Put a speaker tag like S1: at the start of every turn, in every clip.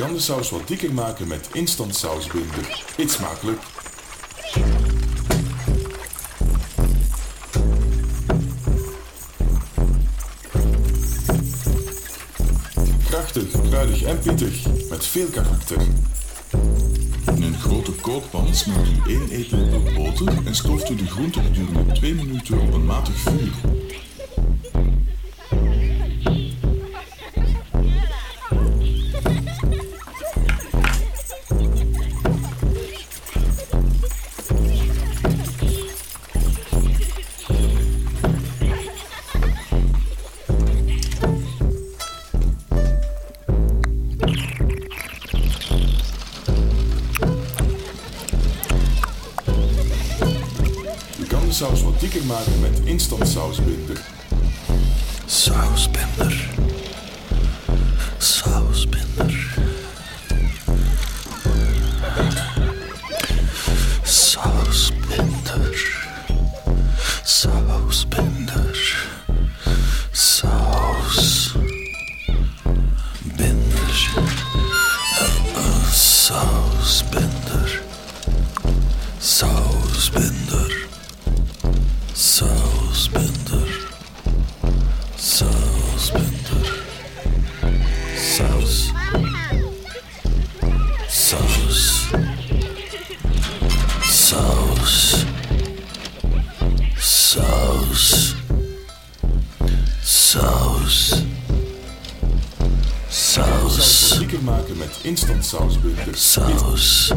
S1: kan de saus wat dikker maken met instant sausbinden. Eet smakelijk! Krachtig, kruidig en pittig, met veel karakter. In een grote kookpan smaakt u één eetlepel boter en stooft u de groente gedurende 2 minuten op een matig vuur. maken met instantsausbinder. instant
S2: sauce with the sauce.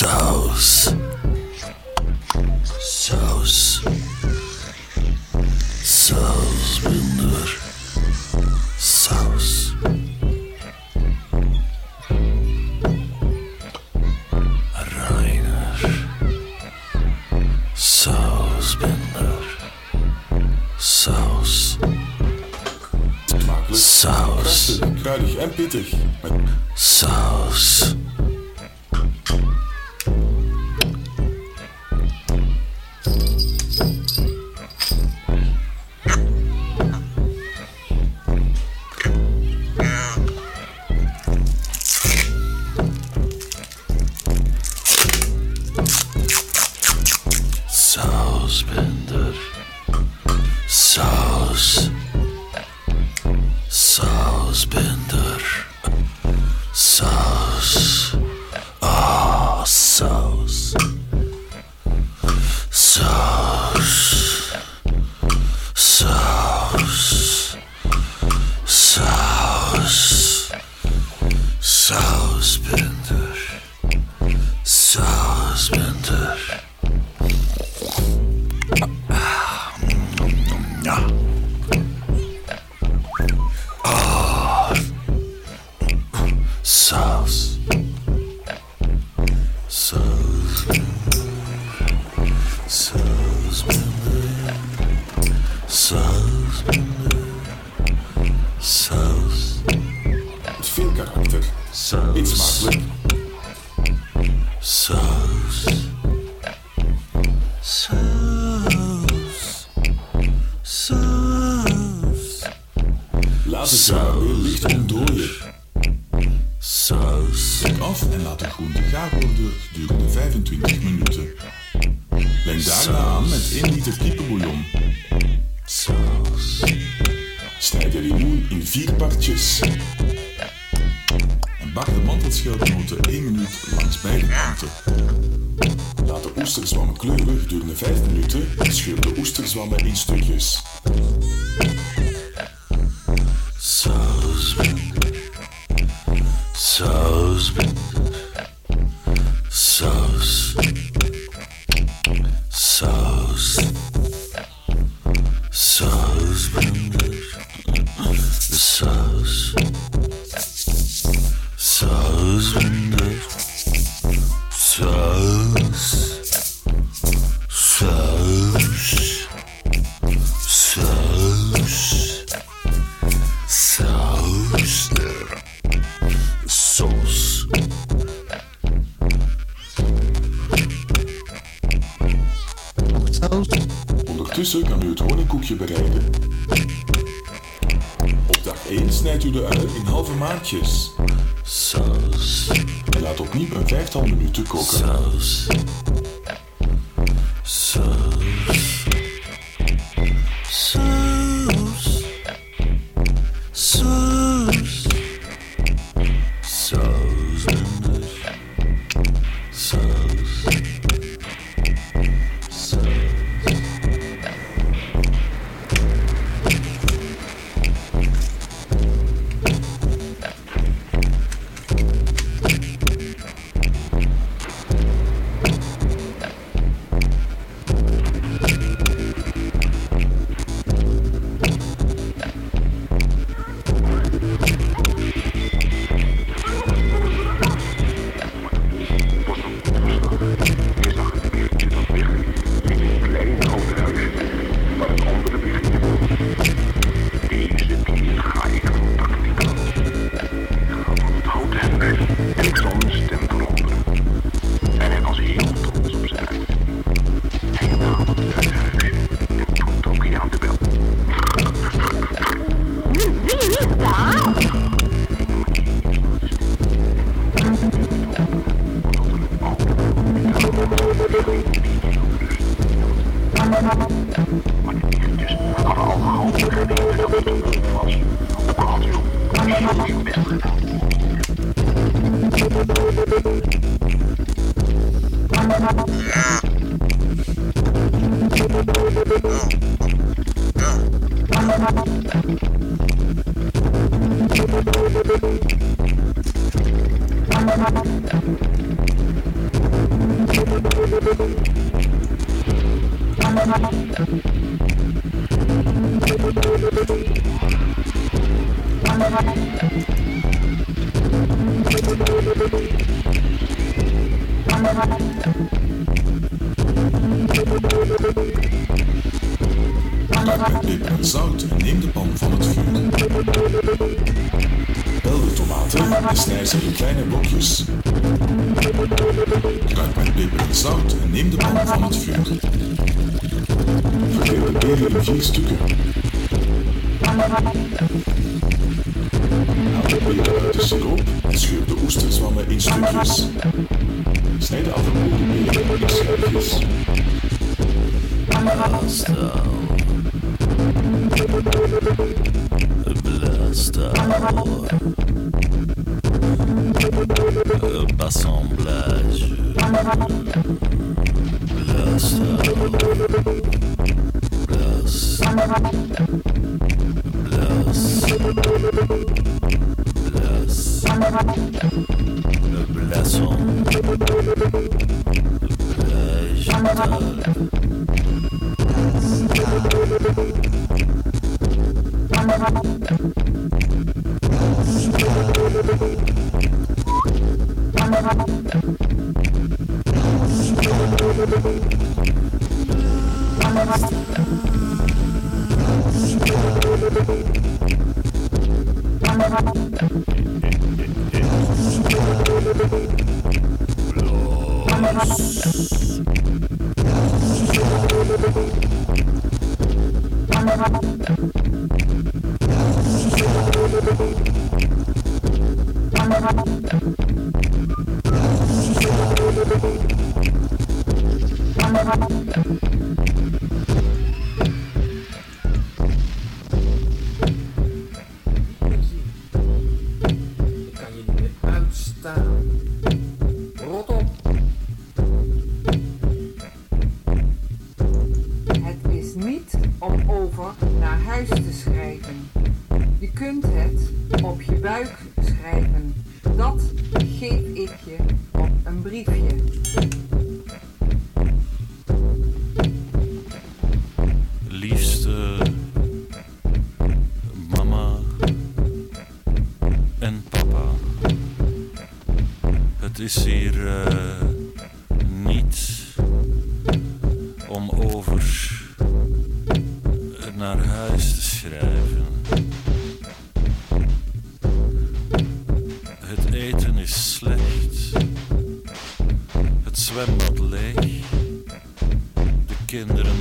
S2: house. So. South.
S1: It's veel karakter. South. Iets makkelijk. vier partjes. En bak de mantelschildmoten 1 minuut langs beide kanten. Laat de oesterzwammen kleuren gedurende 5 minuten en scheur de oesterzwammen in stukjes.
S2: Saus. Saus.
S1: Box. In halve maatjes.
S2: Saus.
S1: Laat opnieuw een vijftal minuten koken.
S2: Saus.
S1: Met peper en zout en neem de pan van het vuur. Pel de tomaten en snij ze in kleine blokjes. Kruid met peper en zout en neem de pan van het vuur. Verdeel de peren in vier stukken. Haal de peren uit de siroop en scheur de oesterzwammen in stukjes. Snijd de peren in schijfjes.
S2: Blastar. Assemblage.
S3: Blast. Blast. Blast. Le Thank you. Thank you.
S2: Liefste mama en papa, het is hier. Eh, Skinner'ın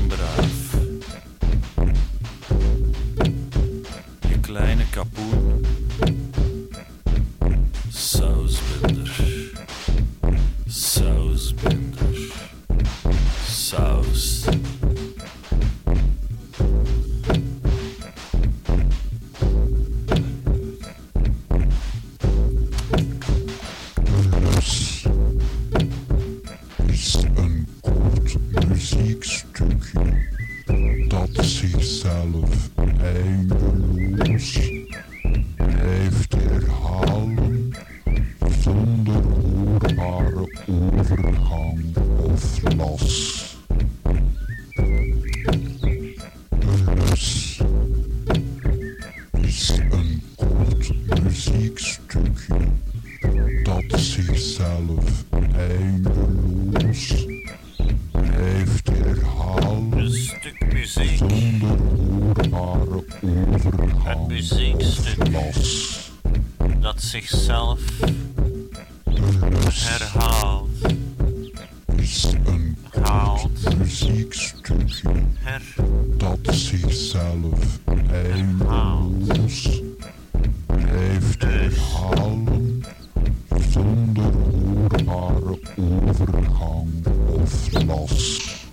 S2: about to see salad
S4: and egg. Een
S2: muziekstuk dat zichzelf herhaalt.
S4: is een koud Muziekstukje dat zichzelf eindeloos blijft herhalen zonder hoorbare overgang of
S3: last.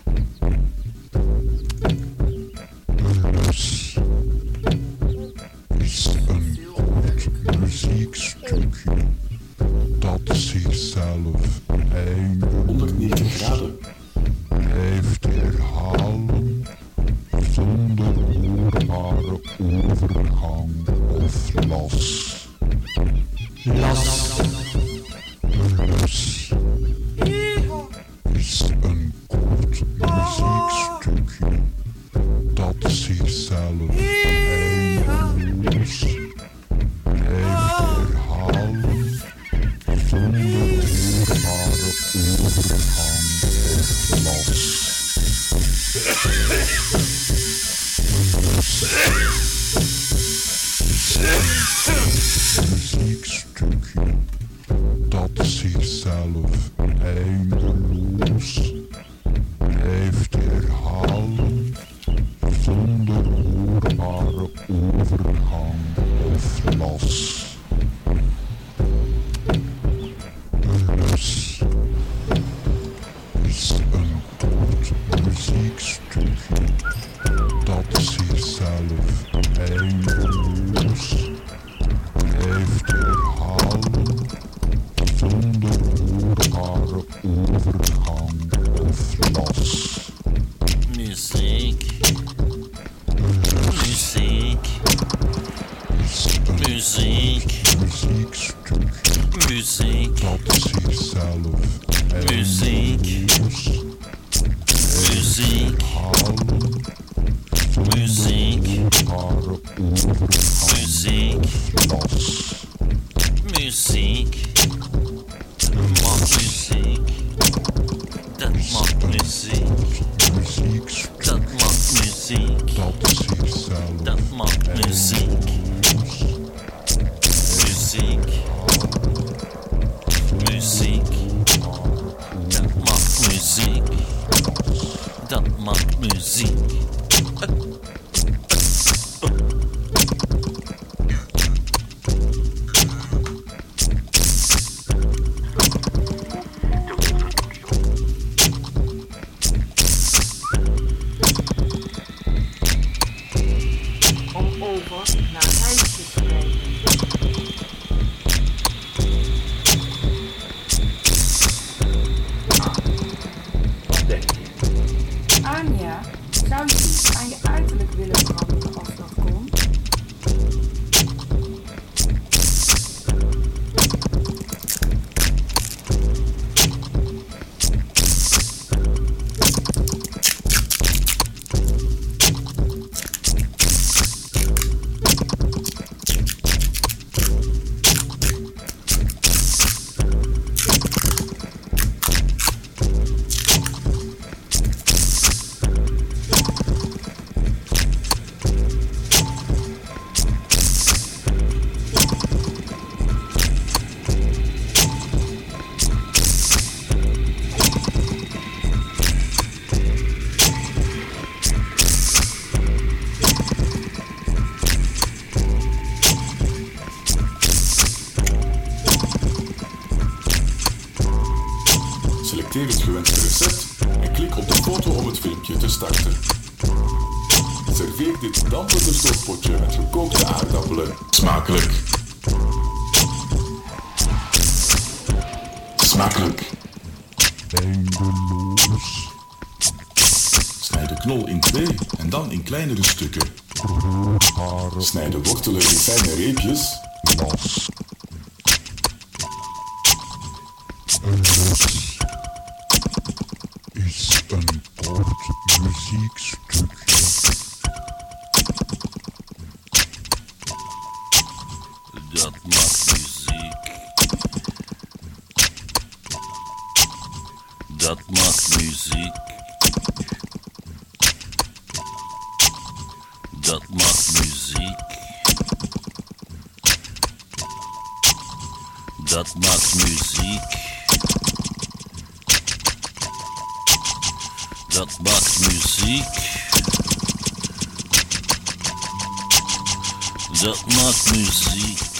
S3: Musique. Musique. Musique. Musique. my music. aan je uiterlijk willen veranderen als dat
S1: komt. Smakelijk. Snijd de knol in twee en dan in kleinere stukken. Snijd de wortelen in fijne reepjes.
S3: las.
S2: Dat maakt muziek. Dat maakt muziek. Dat maakt muziek. Dat maakt muziek. Dat maakt muziek.